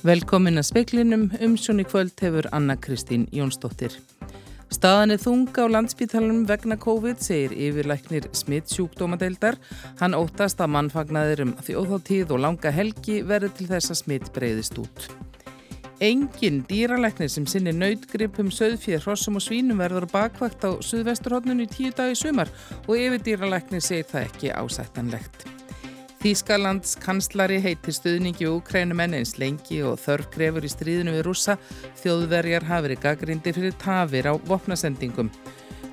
Velkomin að speklinum, umsjón í kvöld hefur Anna Kristín Jónsdóttir. Staðan er þunga á landsbítalunum vegna COVID, segir yfirlæknir smitt sjúkdómadeildar. Hann óttast að mannfagnaðir um þjóðháttíð og langa helgi verður til þess að smitt breyðist út. Engin dýralæknir sem sinni nautgripum, söðfíð, hrossum og svínum verður bakvægt á Suðvesturhóttnunu í tíu dagi sumar og yfir dýralæknir segir það ekki ásættanlegt. Þýskalands kanslari heitir stuðningi og ukrænumenn eins lengi og þörf grefur í stríðinu við rúsa. Þjóðverjar hafi verið gaggrindi fyrir tafir á vopnasendingum.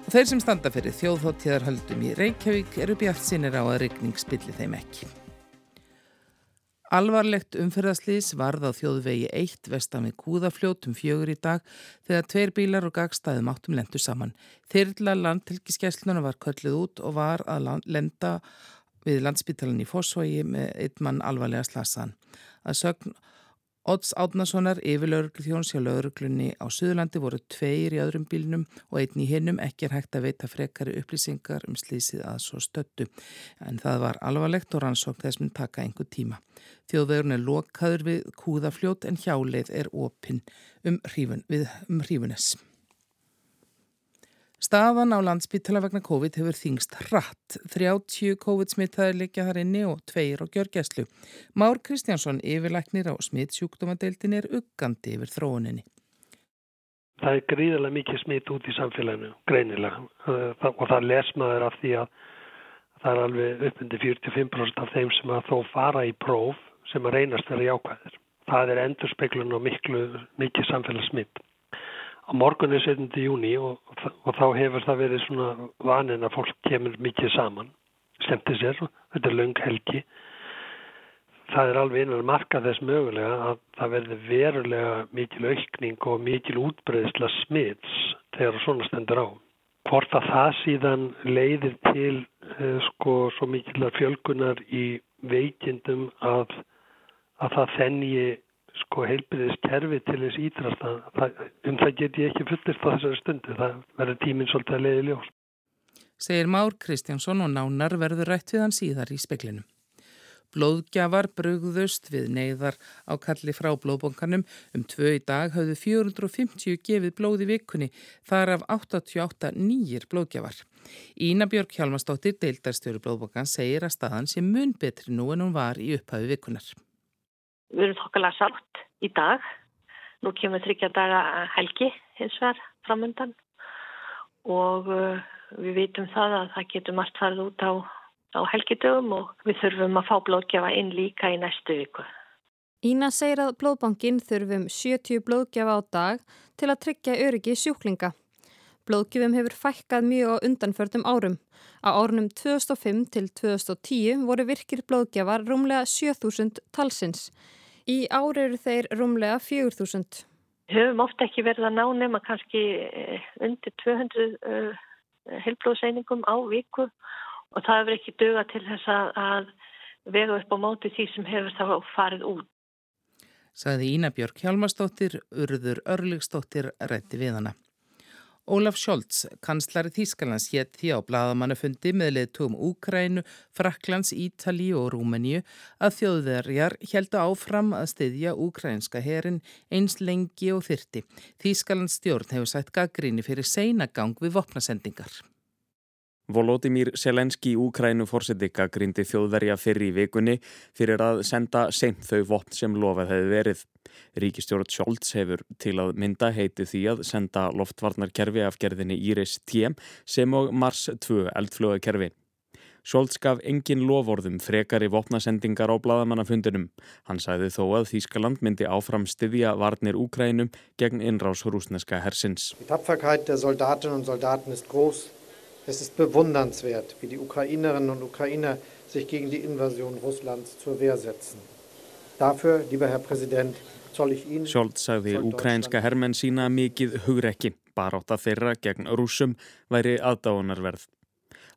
Og þeir sem standa fyrir þjóðhóttíðarhöldum í Reykjavík eru bjart sinir á að regning spilli þeim ekki. Alvarlegt umferðarslýs varð á þjóðvegi 1 vestan við Kúðafljótum fjögur í dag þegar tveir bílar og gagstaðum áttum lendu saman. Þyrla landtilkiskessluna var kölluð út og var að lenda við landsbytalan í Fossvogi með einn mann alvarlega slasaðan. Að sögn Odds Átnasonar yfir lauruglu þjóns hjá lauruglunni á Suðurlandi voru tveir í öðrum bílnum og einn í hinnum ekki er hægt að veita frekari upplýsingar um slísið að svo stöttu. En það var alvarlegt og rannsók þess mun taka einhver tíma. Þjóðvegurinn er lokaður við kúðafljót en hjáleið er opinn um, um hrífunes. Staðan á landsbytala vegna COVID hefur þingst hratt. 30 COVID-smittaðir leikja þar inni og tveir á gjörgæslu. Már Kristjánsson, yfirlæknir á smittsjúkdómadeildin, er uggandi yfir þróuninni. Það er gríðilega mikið smitt út í samfélaginu, greinilega. Og það lesmaður af því að það er alveg uppmyndi 45% af þeim sem að þó fara í próf sem að reynast vera jákvæðir. Það er endurspeiklun og miklu mikið samfélagssmitt á morgun er 7. júni og, og þá hefur það verið svona vanin að fólk kemur mikið saman stemti sér, þetta er löng helgi það er alveg einan marka þess mögulega að það verði verulega mikil aukning og mikil útbreyðsla smiðs þegar svona stendur á hvort að það síðan leiðir til eh, sko svo mikillar fjölgunar í veikindum að, að það þennji sko heilbyrðist kerfi til þess ídrasta um það get ég ekki fullist á þessari stundu það verður tíminn svolítið að leiði ljós Segir Már Kristjánsson og nánar verður rætt við hann síðar í speklinum Blóðgjafar brugðust við neyðar á kalli frá blóðbónkanum. Um tvö í dag hafðu 450 gefið blóð í vikunni, þar af 88 nýjir blóðgjafar. Ína Björg Hjalmarsdóttir, deildarstjóri blóðbónkan, segir að staðan sé mun betri nú en hún var í upphafi vikunar. Við erum þokkalega sátt í dag. Nú kemur þryggja daga helgi hins vegar framöndan og uh, við vitum það að það getur margt farið út á, á helgidögum og við þurfum að fá blóðgjafa inn líka í næstu viku. Ína segir að blóðbankin þurfum 70 blóðgjafa á dag til að tryggja öryggi sjúklinga. Blóðgjöfum hefur fækkað mjög á undanförtum árum. Á árunum 2005 til 2010 voru virkir blóðgjafar rúmlega 7000 talsins. Í ári eru þeir rúmlega 4000. Höfum ofta ekki verið að ná nema kannski eh, undir 200 uh, heilblóðseiningum á viku og það hefur ekki döga til þess að vega upp á móti því sem hefur þá farið út. Saði Ína Björk Hjalmarsdóttir, Urður Örligsdóttir rætti við hana. Ólaf Scholz, kanslari Þýskalands, hétt því á bladamannafundi með leðtugum Úkrænu, Fraklands, Ítali og Rúmeníu að þjóðverjar heldu áfram að styðja úkrænska herin eins lengi og þyrti. Þýskalands stjórn hefur sætt gaggríni fyrir seinagang við vopnasendingar. Volodymyr Selenski Úkrænu fórsetika grindi þjóðverja fyrir í vikunni fyrir að senda seint þau vopn sem lofað hefði verið. Ríkistjórn Scholz hefur til að mynda heiti því að senda loftvarnarkerfi af gerðinni Íris-T sem og Mars 2 eldflögakerfi. Scholz gaf engin lovorðum frekari vopnasendingar á bladamannafundinum. Hann sagði þó að Þýskaland myndi áfram styðja varnir Úkrænum gegn innrás rúsneska hersins. Die Tapferkeit der Soldatinnen und Soldaten ist groß. Es ist bewundernswert, wie die Ukrainerinnen und Ukrainer sich gegen die Invasion Russlands zur Wehr setzen. Dafür, lieber Herr Präsident, Sjólt sagði ukrænska hermenn sína mikið hugrekki, baráta þeirra gegn rúsum væri aðdáunarverð.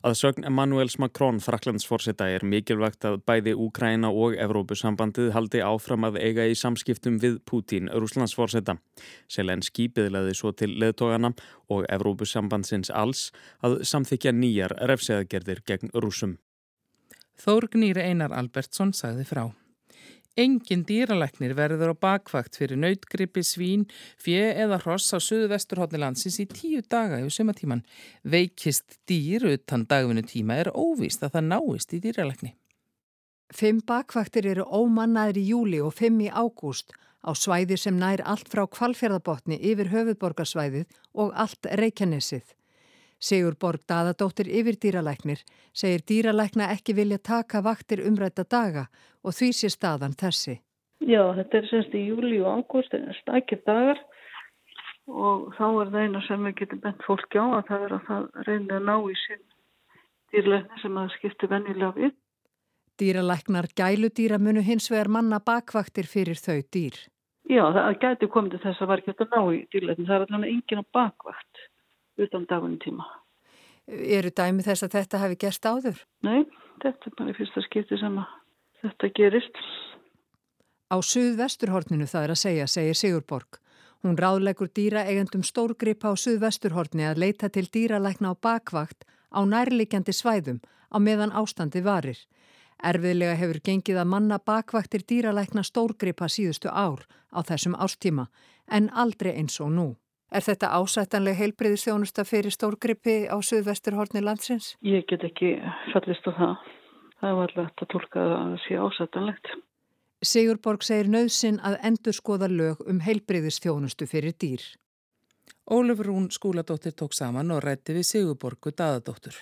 Að sögn Emmanuels Macron Fraklandsforsetta er mikilvægt að bæði Úkræna og Evrópusambandið haldi áfram að eiga í samskiptum við Putin, Rúslandsforsetta. Selenski byðlaði svo til leðtogana og Evrópusambandsins alls að samþykja nýjar refseðagerðir gegn rúsum. Þórgnýri Einar Albertsson sagði frá. Engin dýralæknir verður á bakvakt fyrir nautgrippi, svín, fjö eða hross á söðu vesturhóttni landsins í tíu daga yfir sumatíman. Veikist dýr utan dagvinu tíma er óvist að það náist í dýralækni. Fimm bakvaktir eru ómannaðir í júli og fimm í ágúst á svæði sem nær allt frá kvalfjörðabotni yfir höfuðborgarsvæðið og allt reykjanesið. Sigur Borg Daðadóttir yfir dýralæknir segir dýralækna ekki vilja taka vaktir umrætta daga og því sé staðan þessi. Já, þetta er semst í júli og ágúst, þetta er stakir dagar og þá er það eina sem við getum bent fólki á að það er að það reynir að ná í sín dýralækni sem að skipti vennilega við. Dýralæknar gæludýra munu hins vegar manna bakvaktir fyrir þau dýr. Já, það gæti komið til þess að var ekki að ná í dýrlækni, það er allavega engin á bakvakt utan dagunum tíma. Eru dæmi þess að þetta hefði gerst áður? Nei, þetta er bara fyrsta skipti sem að þetta gerist. Á suðvesturhorninu það er að segja, segir Sigurborg. Hún ráðlegur dýra eigandum stórgripa á suðvesturhorni að leita til dýralækna á bakvakt á nærlikjandi svæðum á meðan ástandi varir. Erfiðlega hefur gengið að manna bakvaktir dýralækna stórgripa síðustu ár á þessum ástíma en aldrei eins og nú. Er þetta ásættanleg heilbriðistjónusta fyrir stórgrippi á suðvesturhorni landsins? Ég get ekki fallist á það. Það var alltaf að tólka að það sé ásættanlegt. Sigurborg segir nöðsin að endur skoða lög um heilbriðistjónustu fyrir dýr. Ólefur Rún skúladóttir tók saman og rætti við Sigurborgu daðadóttur.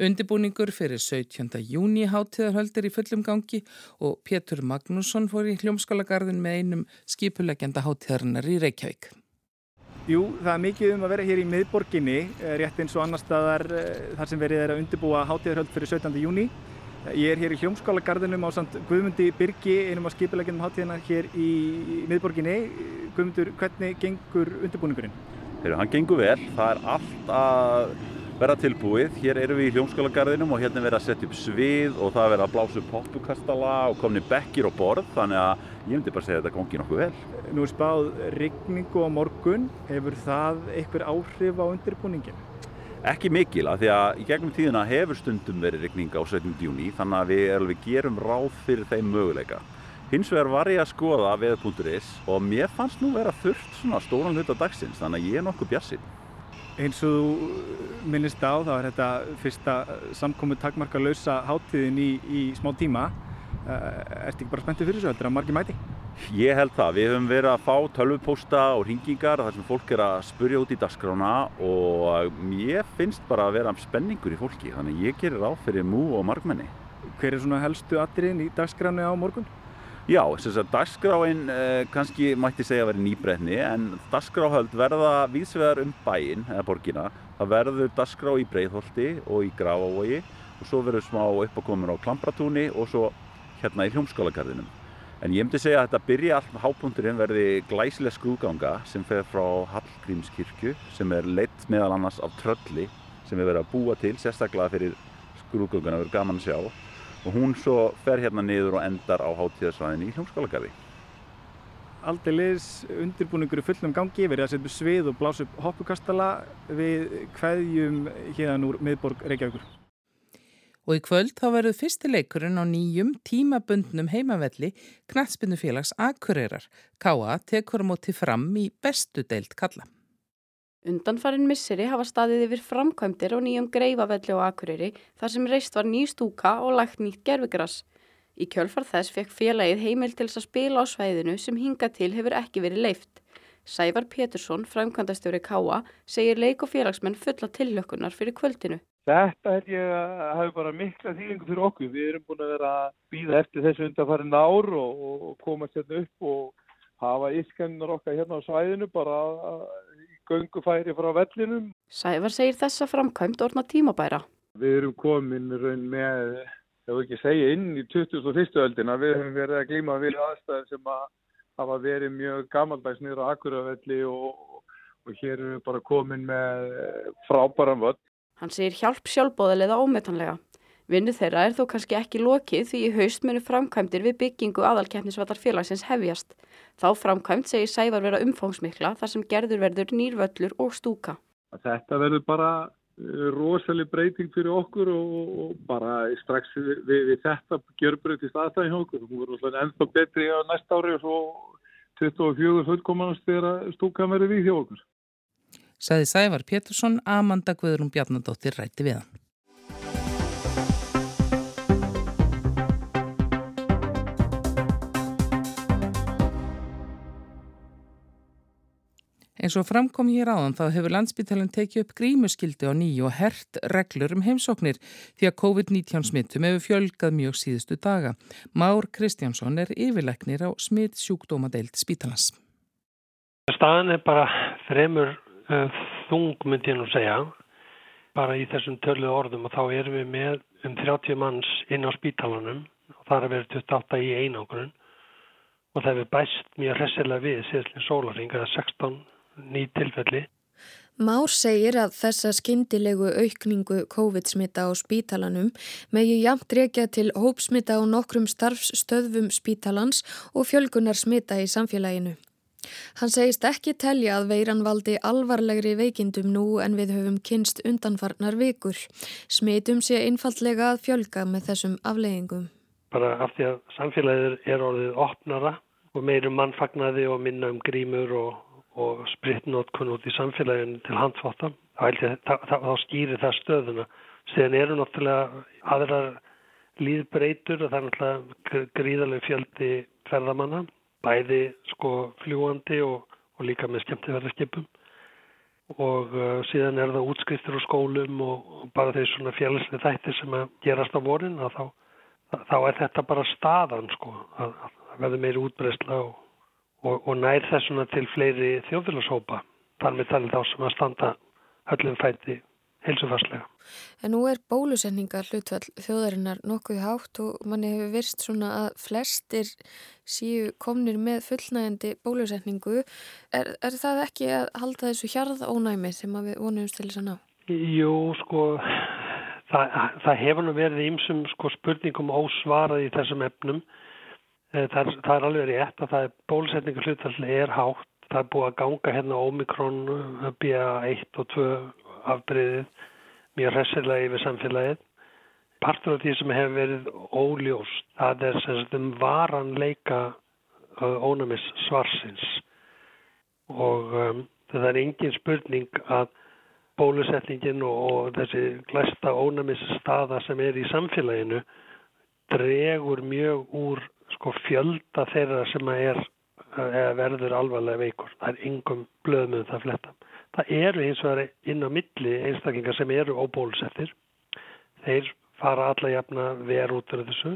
Undibúningur fyrir 17. júni háttíðarhöldir í fullum gangi og Pétur Magnússon fór í hljómskólagarðin með einum skipulegjanda háttíðarinnar í Reykjavík. Jú, það er mikið um að vera hér í miðborginni, eh, rétt eins og annar staðar eh, þar sem verið er að undirbúa hátíðarhöld fyrir 17. júni. Ég er hér í hljómskálagarðinum á samt Guðmundi Birgi, einum af skipileginum hátíðina hér í miðborginni. Guðmundur, hvernig gengur undirbúningurinn? Heru, hann gengur vel, það er allt að vera tilbúið. Hér eru við í hljómskálagarðinum og hérna er verið að setja upp svið og það er verið að blása upp hoppukastala og komni bekkir og borð, þannig að ég myndi bara segja að þetta gangi nokkuð vel. Nú er spáð rigningu á morgun, hefur það eitthvað áhrif á undirbúningin? Ekki mikil, af því að í gegnum tíðina hefur stundum verið rigning á 17. júni, þannig að við alveg gerum ráð fyrir þeim möguleika. Hins vegar var ég að skoða veð.is og mér fannst nú vera þurft svona stóran hlut á dagsins, þannig að ég er nokkuð bjassinn. Eins og þú minnist á, þá er þetta fyrsta samkomi takmarka lausa háttíðin í, í smá tíma. Uh, Erstu ekki bara spenntið fyrir þessu, heldur að margi mæti? Ég held það. Við höfum verið að fá tölvupósta og ringingar þar sem fólk er að spurja út í dagskrána og ég finnst bara að vera spenningur í fólki, þannig ég gerir á fyrir mú og margmenni. Hver er svona helstu atriðin í dagskránu á morgun? Já, þess að dagskráin eh, kannski mætti segja að vera nýbreytni en dagskráhöld verða vísvegar um bæin eða borgina. Það verður dagskrá í Breitholti og í Grafavogi og svo verður smá uppákomur á Klampratúni og svo hérna í hljómskálagarðinum. En ég myndi segja að þetta byrja allt með hápunturinn verði glæsileg skrúganga sem fer frá Hallgrímskirkju sem er leitt meðal annars af trölli sem er verið að búa til sérstaklega fyrir skrúgangana verður gaman að sjá og hún svo fer hérna niður og endar á hátíðarsvæðinni í hljómskálagarði. Aldeilis undirbúningur í fullum gangi, verið að setja svið og blása upp hoppukastala við hverjum hérna úr miðborg Reykjavíkur. Og í kvöld þá verður fyrstileikurinn á nýjum tímabundnum heimavelli Knatsbynnufélags Akureyrar. Káa tekur móti fram í bestu deilt kalla. Undanfarin misseri hafa staðið yfir framkvæmdir og nýjum greifavelli á Akureyri þar sem reist var ný stúka og lagt nýtt gerfigras. Í kjölfar þess fekk félagið heimil til þess að spila á svæðinu sem hinga til hefur ekki verið leift. Sævar Pétursson, framkvæmdastjóri Káa, segir leik og félagsmenn fulla tillökunar fyrir kvöldinu. Þetta er ég að hafa bara mikla þýlingu fyrir okkur. Við erum búin að vera að býða eftir þessu undanfarin ár og, og komast hérna upp og hafa ískennar okkar hérna á svæðinu bara í göngufæri frá vellinum. Sævar segir þessa framkvæmt orna tímabæra. Við erum komin raun með, ef ekki segja, inn í 2001. öldina. Við höfum verið að glíma við aðstæðin sem að hafa verið mjög gammaldags niður á Akureyravelli og, og hér erum við bara komin með frábæran völd. Hann segir hjálp sjálfbóðilega ómetanlega. Vinnu þeirra er þó kannski ekki lokið því í haust munu framkvæmdir við byggingu aðalkeppnisvallar félagsins hefjast. Þá framkvæmt segir Sævar vera umfóngsmikla þar sem gerður verður nýrvöllur og stúka. Þetta verður bara rosalega breyting fyrir okkur og, og bara strax við, við, við þetta gjörbreytist aðstæðin okkur. Hún verður ennþá betri á næsta ári og svo 24 fullkomannast þegar stúkan verður við hjá okkur. Saði Sævar Pétursson, Amanda Guðrún Bjarnadóttir rætti við hann. Eins og framkom hér áðan þá hefur landsbyttalinn tekið upp grímuskildi á nýju og hert reglur um heimsóknir því að COVID-19 smittum hefur fjölgað mjög síðustu daga. Már Kristjánsson er yfirleiknir á smitt sjúkdómadeild spítalans. Staðan er bara fremur uh, þung myndi ég nú segja bara í þessum törlu orðum og þá erum við með um 30 manns inn á spítalanum og það er verið 28 í einangrun og það hefur bæst mjög hressilega við síðan sólaring eða 16 ný tilfelli. Már segir að þessa skyndilegu aukningu COVID-smita á spítalanum megi jamt reykja til hópsmita á nokkrum starfsstöðvum spítalans og fjölgunar smita í samfélaginu. Hann segist ekki telja að veiran valdi alvarlegri veikindum nú en við höfum kynst undanfarnar vikur. Smitum sé einfallega að fjölga með þessum afleggingum. Bara af því að samfélagið er orðið opnara og meirum mannfagnaði og minna um grímur og og spritnótkun út í samfélaginu til handfóta þá, skýrir það stöðuna. Síðan eru náttúrulega aðrar líðbreytur og það er náttúrulega gríðarlega fjöldi ferðamanna bæði sko fljúandi og, og líka með skemmtifærðarskipum og uh, síðan er það útskriftur á skólum og, og bara þeir svona félagslega þættir sem að gerast á vorin þá, þá er þetta bara staðan sko að, að verður meiri útbreysla og og, og nær þessuna til fleiri þjóðfélagshópa þar með talið þá sem að standa höllum fæti heilsufarslega. En nú er bólusetningar hlutvall þjóðarinnar nokkuð hátt og manni hefur virst svona að flestir síu komnir með fullnægandi bólusetningu. Er, er það ekki að halda þessu hjarð ónæmi sem við vonumst til þess að ná? Jú, sko, það, það hefur nú verið ímsum sko, spurningum ósvarað í þessum efnum það er, það er alveg rétt að það er bólusetningu hlutalli er hátt. Það er búið að ganga hérna Omikron, eh, BA1 og 2 afbreyðið mjög hressilega yfir samfélagið. Partur af því sem hefur verið óljóst, það er sem sagt um varanleika ónumis svarsins og um, það er engin spurning að bólusetningin og, og þessi glæsta ónumis staða sem er í samfélaginu dregur mjög úr sko fjölda þeirra sem er verður alvarlega veikur. Það er yngum blöðum um það fletta. Það eru eins og það er inn á milli einstaklingar sem eru óbólusettir. Þeir fara alla jafna ver út af þessu.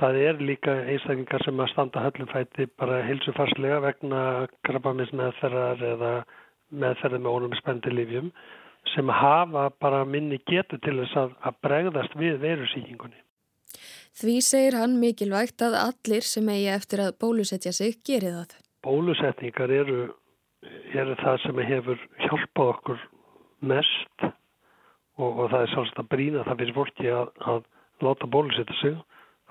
Það er líka einstaklingar sem að standa höllum fæti bara hilsufarslega vegna krabbamins meðferðar eða meðferði með ónum spendi lífjum sem hafa bara minni getu til þess að, að bregðast við verusíkingunni. Því segir hann mikilvægt að allir sem eigi eftir að bólusetja sig geri það. Bólusetningar eru, eru það sem hefur hjálpað okkur mest og, og það er svolítið að brína það fyrir fólki að, að láta bólusetja sig.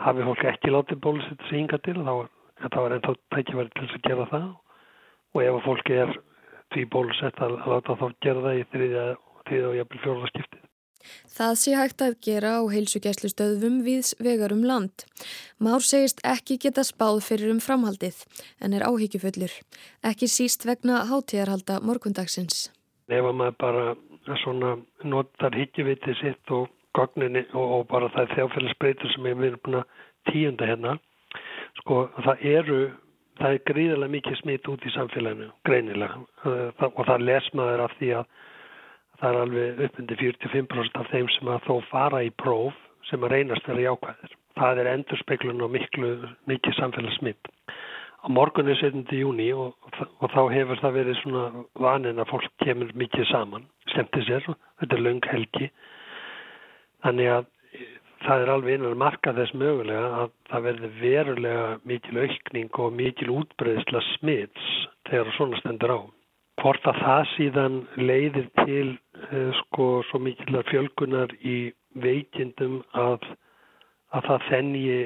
Hafi fólki ekki látið bólusetja sig yngar til þá er það ennþá tækjaværi til þess að gera það og ef fólki er því bólusett að láta þá gera það í þriðja og jafnvel fjórðarskiptið. Það sé hægt að gera á heilsugjæslu stöðvum við vegarum land. Már segist ekki geta spáð fyrir um framhaldið en er áhyggjufullur. Ekki síst vegna hátíðarhalda morgundagsins. Ef maður bara notar higgjuvitið sitt og gogninni og, og bara það er þjáfélagsbreytur sem við erum búin að tíunda hérna. Sko það eru, það er gríðilega mikið smitt út í samfélaginu, greinilega. Og það les maður af því að það er alveg uppmyndi 45% af þeim sem að þó fara í próf sem að reynast vera jákvæðir. Það er endurspeiklun og miklu mikið samfélagsmynd. Á morgun er 17. júni og, og þá hefur það verið svona vanin að fólk kemur mikið saman, stemti sér og þetta er laung helgi. Þannig að það er alveg einan marka þess mögulega að það verður verulega mikil aukning og mikil útbreyðsla smitts þegar svona stendur á. Hvort að það síðan leiðir til uh, sko svo mikilvæg fjölgunar í veikindum að, að það þennji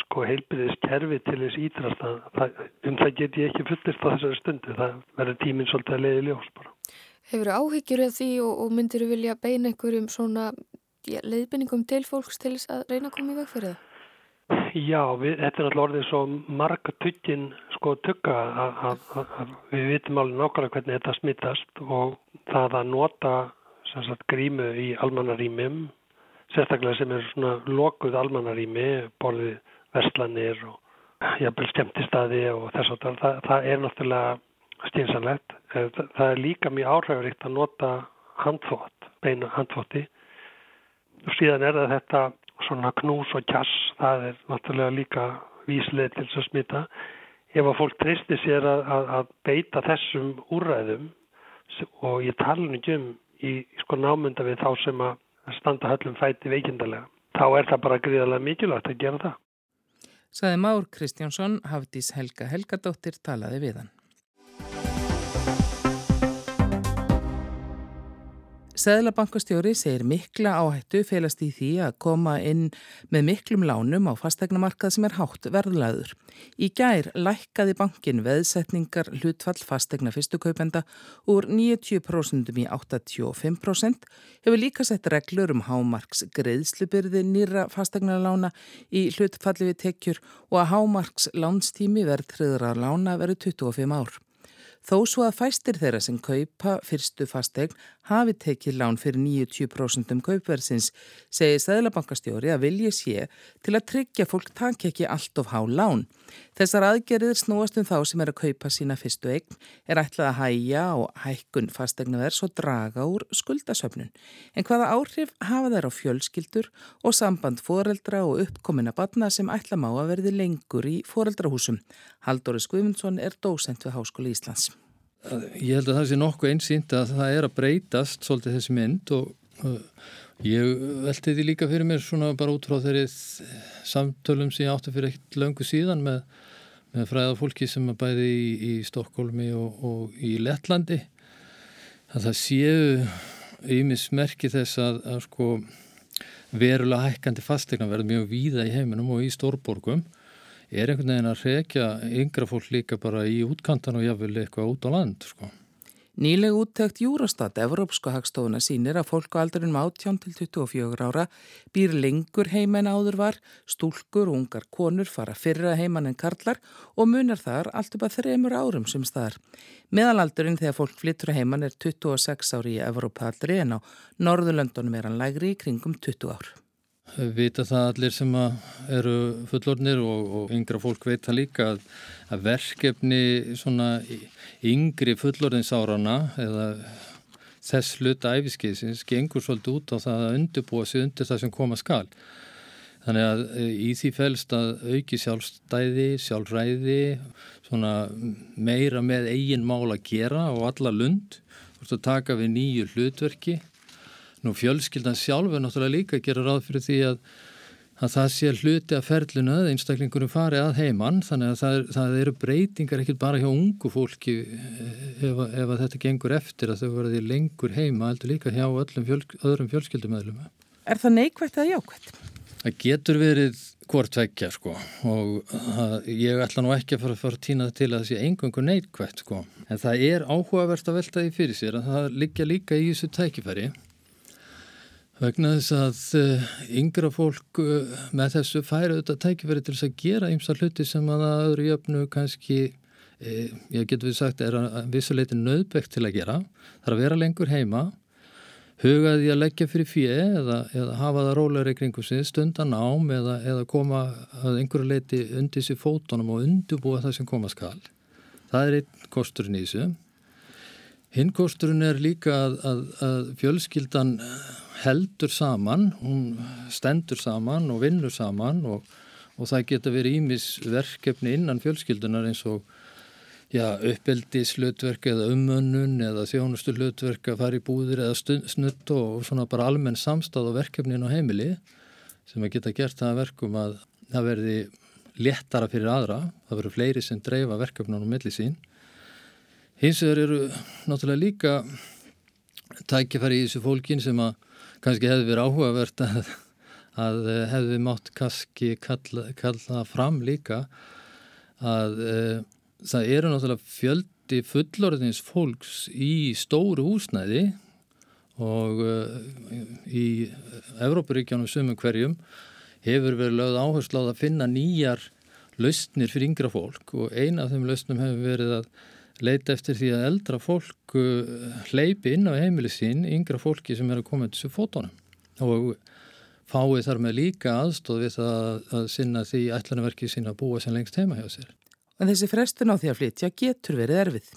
sko heilbyrðis kerfi til þess ídrast um það get ég ekki fullist á þessari stundu, það verður tíminn svolítið að leiði ljós bara. Hefur áhyggjur af því og, og myndir þú vilja beina einhverjum svona ja, leiðbyningum til fólks til þess að reyna að koma í veg fyrir það? Já, við, þetta er alltaf orðið svo marga tuggin sko tugga að við vitum alveg nákvæmlega hvernig þetta smittast og það að nota sagt, grímu í almannarýmum sérstaklega sem er svona lokuð almannarými borðið verslanir og jafnvel skemmtistadi og þess að það, það er náttúrulega stínsanlegt. Eh, það er líka mjög áhræðurikt að nota handþótt, beina handþótti og síðan er það þetta svona knús og kjass, það er náttúrulega líka víslega til þess að smita. Ef að fólk tristi sér að, að, að beita þessum úræðum og ég tala ekki um í sko námynda við þá sem að standa höllum fæti veikindalega, þá er það bara gríðarlega mikilvægt að gera það. Saði Már Kristjánsson, Hafdís Helga Helgadóttir talaði við hann. Sæðlabankastjóri segir mikla áhættu felast í því að koma inn með miklum lánum á fastegnamarkað sem er hátt verðlaður. Í gær lækkaði bankin veðsetningar hlutfall fastegna fyrstukaupenda úr 90% í 85%, hefur líka sett reglur um hámarks greiðslubyrði nýra fastegnalána í hlutfalli við tekjur og að hámarks lánstími verðtriðra lána verið 25 ár. Þó svo að fæstir þeirra sem kaupa fyrstu fastegn hafi tekið lán fyrir 90% um kaupverðsins, segir Sæðlabankastjóri að vilja sé til að tryggja fólk takk ekki allt of há lán. Þessar aðgerðir snúast um þá sem er að kaupa sína fyrstu eign, er ætlað að hæja og hækkun fastegnaverðs og draga úr skuldasöfnun. En hvaða áhrif hafa þær á fjölskyldur og samband foreldra og uppkomina batna sem ætla má að verði lengur í foreldrahúsum? Halldóri Skvimundsson er dósent við Háskóli Íslands. Ég held að það sé nokkuð einsýnt að það er að breytast svolítið þessi mynd og uh, ég velti því líka fyrir mér svona bara út frá þeirri samtölum sem ég átti fyrir ekkert löngu síðan með, með fræða fólki sem er bæði í, í Stokkólmi og, og í Lettlandi. Að það séu ymismerki þess að, að sko verulega hækkandi fastegna verður mjög víða í heiminum og í stórborgum er einhvern veginn að rekja yngra fólk líka bara í útkantan og jáfnvel eitthvað út á land sko. Nýleg úttækt Júrastat, Evrópsko hagstofuna, sínir að fólk á aldurinn 18 til 24 ára býr lengur heima en áður var, stúlkur ungar konur fara fyrra heiman en karlar og munar þar allt upp að þreymur árum sem staðar. Meðalaldurinn þegar fólk flyttur heiman er 26 ári í Evrópa aldri en á Norðurlöndunum er hann lægri í kringum 20 ár vita það allir sem eru fullornir og, og yngra fólk veit það líka að, að verkefni svona yngri fullorðinsárana eða þess hluta æfiskeiðsins gengur svolítið út á það að undirbúa sig undir það sem koma skal. Þannig að e, í því fælst að auki sjálfstæði, sjálfræði, svona meira með eigin mál að gera og alla lund, að taka við nýju hlutverki Nú fjölskyldan sjálf er náttúrulega líka að gera ráð fyrir því að, að það sé hluti að ferluna að einstaklingurum fari að heimann þannig að það, er, það eru breytingar ekkert bara hjá ungu fólki ef, ef að þetta gengur eftir að þau verði lengur heima heldur líka hjá öllum fjöl, öðrum fjölskyldumöðlum. Er það neikvægt eða jákvægt? Það getur verið hvort vekja sko og það, ég ætla nú ekki að fara að fara að týna það til að það sé engungu neikvægt sko en það er áhugavert að velta því fyrir sér að það liggja líka í þessu tækifæri vegna þess að uh, yngra fólk uh, með þessu færa auðvitað tækifæri til þess að gera ymsa hluti sem að öðru jöfnu kannski, eh, ég getur við sagt, er að vissuleiti nöðbækt til að gera. Það er að vera lengur heima, hugaði að leggja fyrir fjö eða, eða hafa það rólega í kringum sig, stundan ám eða, eða koma að einhverju leiti undir sér fótonum og undurbúa það sem koma skal. Það er einn kosturinn í þessu. Hinn kosturinn er líka að, að, að fjölskyldan heldur saman, hún stendur saman og vinnur saman og, og það geta verið ímis verkefni innan fjölskyldunar eins og já, uppeldi slutverk eða umönnun eða þjónustu slutverk að fara í búðir eða snutt og svona bara almenn samstáð og verkefnin á heimili sem að geta gert það verkum að það verði léttara fyrir aðra, það verður fleiri sem dreifa verkefnunum millir sín. Hins vegar eru náttúrulega líka tækifæri í þessu fólkin sem að kannski hefði verið áhugavert að, að hefði mátt kannski kalla, kalla fram líka að e, það eru náttúrulega fjöldi fullorðins fólks í stóru húsnæði og uh, í Evrópuríkjánum sumum hverjum hefur verið lögð áherslu á að finna nýjar lausnir fyrir yngra fólk og eina af þeim lausnum hefur verið að leita eftir því að eldra fólk uh, hleypi inn á heimili sín yngra fólki sem er að koma til þessu fótónum og fái þar með líka aðstóð við það að sinna því ætlanverki sín að búa sem lengst heima hjá sér. En þessi frestun á því að flytja getur verið erfið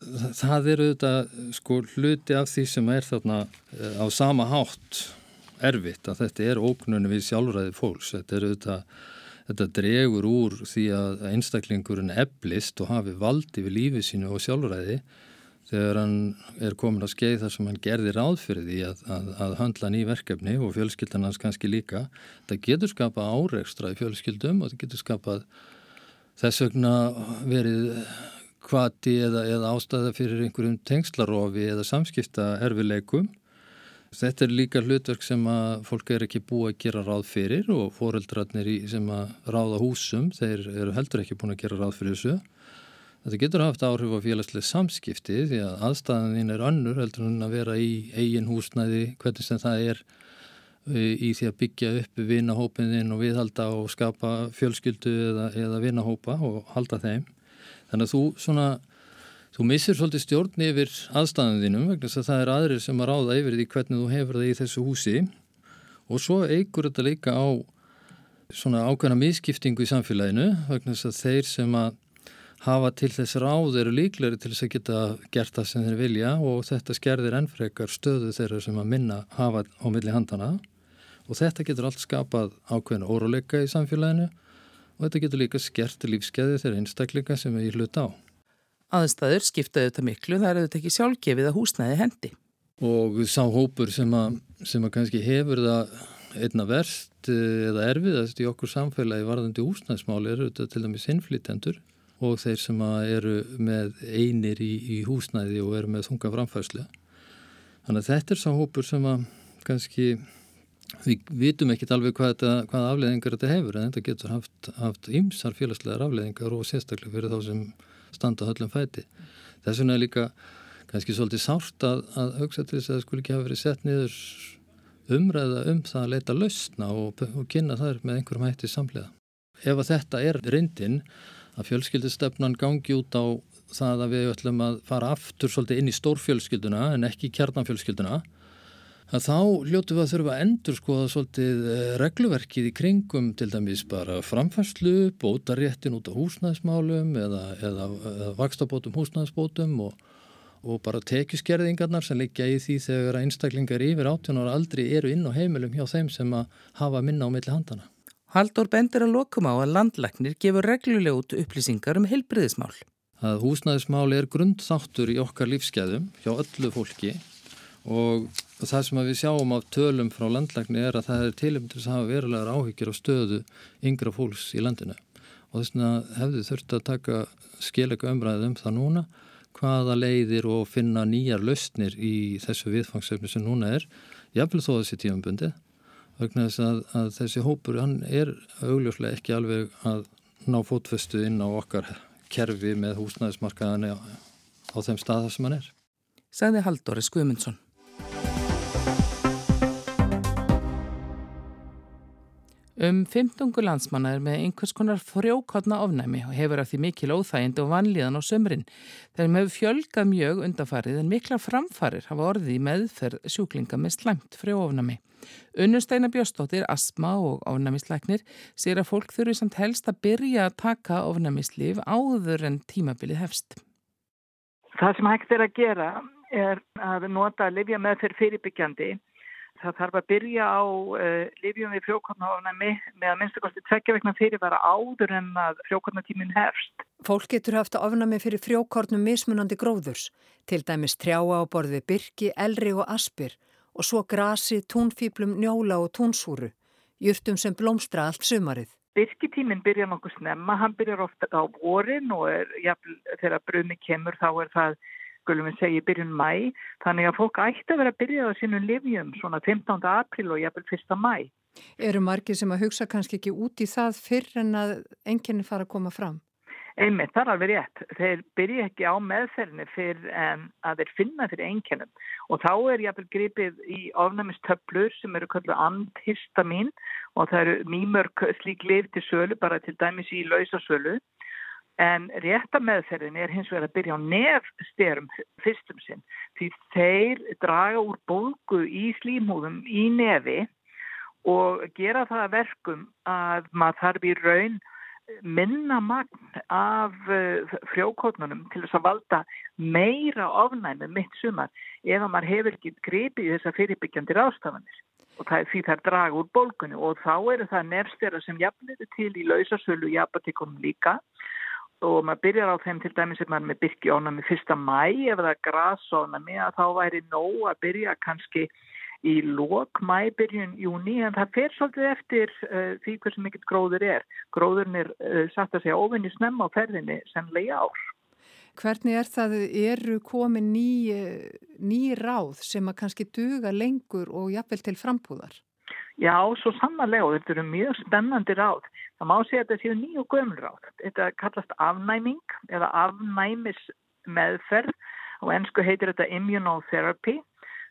það eru þetta sko hluti af því sem er þarna eh, á sama hátt erfitt að þetta er óknunni við sjálfræði fólks. Þetta er þetta, þetta dregur úr því að einstaklingurinn eblist og hafi valdi við lífið sínu og sjálfræði þegar hann er komin að skeið þar sem hann gerði ráð fyrir því að, að, að handla ný verkefni og fjölskyldan hans kannski líka. Það getur skapað áreikstra í fjölskyldum og það getur skapað þess vegna verið kvati eða, eða ástæða fyrir einhverjum tengslarofi eða samskipta erfileikum. Þetta er líka hlutverk sem að fólk er ekki búið að gera ráð fyrir og foreldrarnir sem að ráða húsum, þeir eru heldur ekki búin að gera ráð fyrir þessu. Þetta getur haft áhrif á félagslega samskipti því að aðstæðan þín er önnur heldur en að vera í eigin húsnæði, hvernig sem það er í því að byggja upp vinahópin og viðhalda og skapa fjölskyldu eða, eða vinahópa og halda þeim. Þannig að þú svona, þú missir svolítið stjórn yfir aðstæðan þínum vegna þess að það er aðrir sem að ráða yfir því hvernig þú hefur það í þessu húsi og svo eigur þetta líka á svona ákveðna miskiptingu í samfélaginu vegna þess að þeir sem að hafa til þess ráð eru líkleri til þess að geta gert það sem þeir vilja og þetta skerðir ennfrekar stöðu þeirra sem að minna hafa á milli handana og þetta getur allt skapað ákveðna óróleika í samfélaginu og þetta getur líka skert lífskeiði þeirra einstaklinga sem við í hlut á. Aðstæður skiptaðu þetta miklu, það eru þetta ekki sjálfgefið að húsnæði hendi. Og sá hópur sem að, sem að kannski hefur það einna verst eh, eða erfiðast í okkur samfélagi varðandi húsnæðismáli eru þetta til dæmis innflýtendur og þeir sem eru með einir í, í húsnæði og eru með þunga framfæslega. Þannig að þetta er sá hópur sem að kannski Við vitum ekkit alveg hvað, hvað afleðingar þetta hefur en þetta getur haft, ymsar félagslegar afleðingar og sérstaklega fyrir þá sem standa höllum fæti. Þess vegna er líka kannski svolítið sárt að, að hugsa til þess að það skulle ekki hafa verið sett niður umræða um það að leita lausna og, og kynna þær með einhverjum hætti samlega. Ef að þetta er reyndin að fjölskyldistefnan gangi út á það að við ætlum að fara aftur svolítið inn í stórfjölskylduna en ekki kjarnanfjölskylduna að þá hljótu við að þurfa að endur skoða svolítið eh, regluverkið í kringum til dæmis bara framfærslu, bótaréttin út á húsnæðismálum eða, eða, eða vakstabótum húsnæðisbótum og, og bara tekjuskerðingarnar sem liggja í því þegar einstaklingar yfir 18 ára aldrei eru inn á heimilum hjá þeim sem að hafa minna á milli handana. Haldur bendur að lokum á að landlæknir gefur regluleg út upplýsingar um heilbriðismál. Að húsnæðismál er grundþáttur í okkar lífskeðum hjá öllu fólki og það sem við sjáum af tölum frá landlækni er að það er tilumdur að hafa verulegar áhyggjur á stöðu yngra fólks í landinu og þess vegna hefðu þurft að taka skilega umræðið um það núna hvaða leiðir og finna nýjar lausnir í þessu viðfangsefni sem núna er jafnvel þó þessi tímanbundi vegna þess að, að þessi hópur hann er augljóslega ekki alveg að ná fótfestu inn á okkar kerfi með húsnæðismarkaðan á, á þeim stað sem hann er. Sagði Halldóri Skumundsson. Um 15 landsmanna er með einhvers konar frjókotna ofnæmi og hefur af því mikil óþægind og vanlíðan á sömurinn. Þeim hefur fjölgað mjög undafarið en mikla framfarir hafa orðið í meðferð sjúklinga með slæmt frjóofnæmi. Unnusteina Björnstóttir, asma og ofnæmisleiknir sér að fólk þurfi samt helst að byrja að taka ofnæmislif áður en tímabilið hefst. Það sem hægt er að gera er að nota að livja með fyrir fyrirbyggjandi það þarf að byrja á uh, livjum við frjókotnaofnæmi með að minnstakosti tveggja vegna fyrirvara áður en að frjókotnatímin hefst. Fólk getur haft ofnæmi fyrir frjókornum mismunandi gróðurs, til dæmis trjáa á borði byrki, elri og aspir og svo grasi, túnfýblum, njóla og túnsúru, júrtum sem blómstra allt sumarið. Birkitíminn byrjar nokkuð snemma, hann byrjar ofta á vorin og er, ja, þegar brömi kemur þá er það, skulum við segja, byrjun mæ. Þannig að fólk ætti að vera að byrja á sínum livjum svona 15. april og jafnvel 1. mæ. Eru margir sem að hugsa kannski ekki út í það fyrr en að enginni fara að koma fram? Einmitt, það er alveg rétt. Þeir byrja ekki á meðferðinni fyrir en að þeir finna fyrir einkennum og þá er jáfnvel gripið í ofnæmistöflur sem eru kallið antihistamin og það eru mýmörk slík liv til sölu, bara til dæmis í lausasölu en rétta meðferðinni er hins vegar að byrja á nefnstyrum fyrstum sinn því þeir draga úr bólgu í slímhúðum í nefi og gera það verkum að maður þarf í raun minna magn af uh, frjókotnunum til þess að valda meira ofnæmi mitt sumar ef að maður hefur ekki gripið í þessa fyrirbyggjandi rástafanir og það er því það er draga úr bólgunni og þá eru það nefnstera sem jafnir til í lausasölu í apotekunum líka og maður byrjar á þeim til dæmis ef maður er með byrkjónami fyrsta mæ ef það er grasónami að þá væri nóg að byrja kannski í lok, mæbyrjun, júni en það fer svolítið eftir uh, því hversu mikill gróður er. Gróðurinn er uh, satt að segja ofinni snemma á ferðinni sennlega ár. Hvernig er það, eru komið ný, ný ráð sem að kannski duga lengur og jafnvel til frambúðar? Já, svo sannarlega og þetta eru mjög spennandi ráð. Það má segja að þetta séu nýju gömul ráð. Þetta kallast afnæming eða afnæmis meðferð og ennsku heitir þetta immunotherapy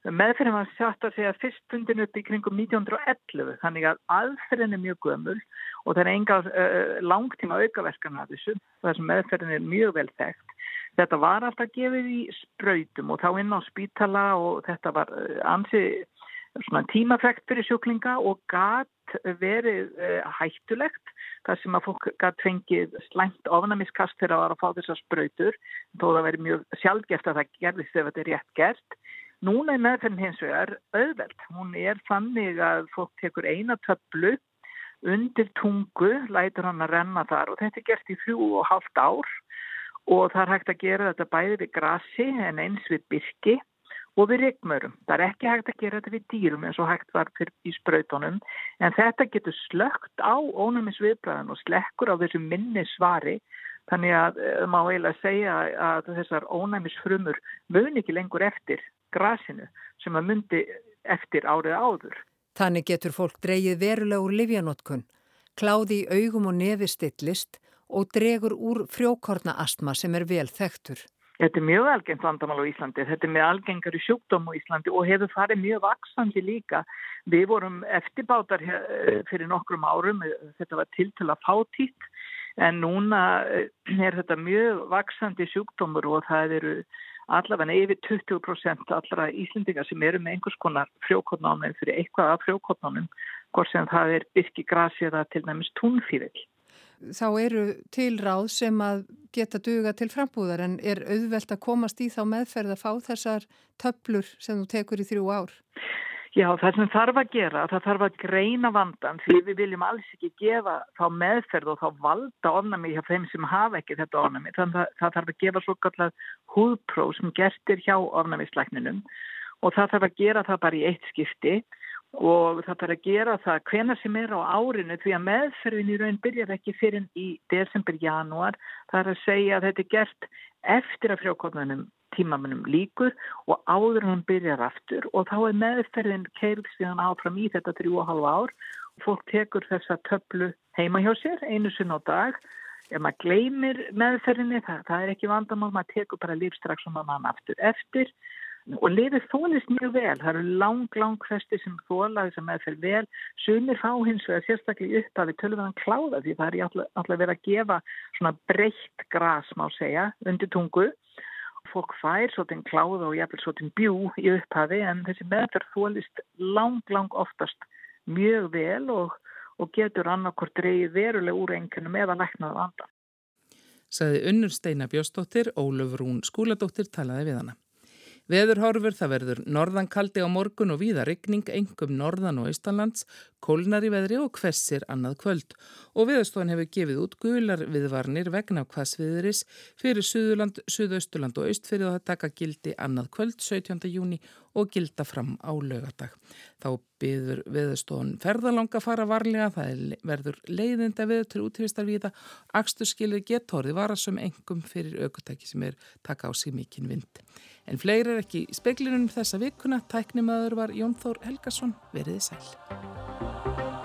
Meðferðin var sjátt að segja fyrst fundin upp í kringum 1911 þannig að aðferðin er mjög gömul og það er enga uh, langtíma aukaverkan af þessu þar sem meðferðin er mjög vel þekkt. Þetta var alltaf gefið í spröytum og þá inn á spítala og þetta var ansið tímafrekt fyrir sjúklinga og gatt verið hættulegt þar sem að fólk gatt fengið slæmt ofnamiskast fyrir að vara að fá þessar spröytur þó það verið mjög sjálfgeft að það gerðist ef þetta er rétt gert. Núna er meðferðin hins vegar auðveld. Hún er þannig að fólk tekur eina töflu undir tungu, lætur hann að renna þar. Og þetta er gert í þrjú og halvt ár. Og það er hægt að gera þetta bæði við grassi en eins við byrki og við ryggmörum. Það er ekki hægt að gera þetta við dýrum eins og hægt var í spröytunum en þetta getur slögt á ónumisviðbræðan og slekkur á þessu minni svari Þannig að það má eiginlega segja að þessar ónæmisfrumur mun ekki lengur eftir grasinu sem að myndi eftir árið áður. Þannig getur fólk dreyið verulega úr livjanótkun, kláði í augum og nefi stillist og dregur úr frjókorna astma sem er vel þektur. Þetta er mjög algengt vandamál á Íslandi, þetta er mjög algengar í sjúkdóm á Íslandi og hefur farið mjög vaksandi líka. Við vorum eftirbátar fyrir nokkrum árum, þetta var til til að fá títt en núna er þetta mjög vaksandi sjúkdómur og það eru allavega yfir 20% allra Íslendingar sem eru með einhvers konar frjókotnánum fyrir eitthvað af frjókotnánum hvort sem það er byrkigrasi eða til næmis túnfýril. Þá eru til ráð sem að geta duga til frambúðar en er auðvelt að komast í þá meðferð að fá þessar töflur sem þú tekur í þrjú ár? Já, það sem þarf að gera, það þarf að greina vandan því við viljum alls ekki gefa þá meðferð og þá valda ofnami hjá þeim sem hafa ekki þetta ofnami. Þannig að það þarf að gefa svo kallar húðpróf sem gertir hjá ofnamislækninum og það þarf að gera það bara í eitt skipti og það þarf að gera það hvena sem er á árinu því að meðferðin í raun byrjar ekki fyrir í desember, janúar. Það er að segja að þetta er gert eftir að frjókotnunum tímamunum líkur og áður hann byrjar aftur. Og þá er meðferðin keirð síðan áfram í þetta 3,5 ár. Og fólk tekur þessa töflu heima hjá sér einu sinn á dag. Ef maður gleymir meðferðinni það, það er ekki vandamál, maður tekur bara lífstrax og maður aftur eftir og lifið þólist mjög vel, það eru lang, lang festi sem þóla þess að meðferð vel sumir fá hins vegar sérstaklega upp að við tölum við hann kláða því það er alltaf verið að gefa svona breytt gras má segja undir tungu fólk fær svolítið kláða og jæfnvel svolítið bjú í upphafi en þessi meðferð þólist lang, lang oftast mjög vel og, og getur annarkort dreyið veruleg úr engunum eða læknaðu andan. Saði unnur Steina Bjóstóttir, Óluf Rún skúladóttir talaði við hana. Veðurhorfur það verður norðankaldi á morgun og víða rigning, engum norðan og austanlands, kólnar í veðri og hvessir annað kvöld og viðstofan hefur gefið út gular viðvarnir vegna hvassviðuris fyrir Suðurland, Suðausturland og Austfyrið og það taka gildi annað kvöld 17. júni og gilda fram á lögadag. Þá byður viðstofan ferðalanga fara varlega, það verður leiðinda við til útvistar við það, aksturskilið getórið varasum engum fyrir aukutæki sem er taka á sig mikinn vind. En fleiri er ekki í speklinum þessa vikuna, tæknimaður var Jón Þór Helgason, veriði sæl. Bye.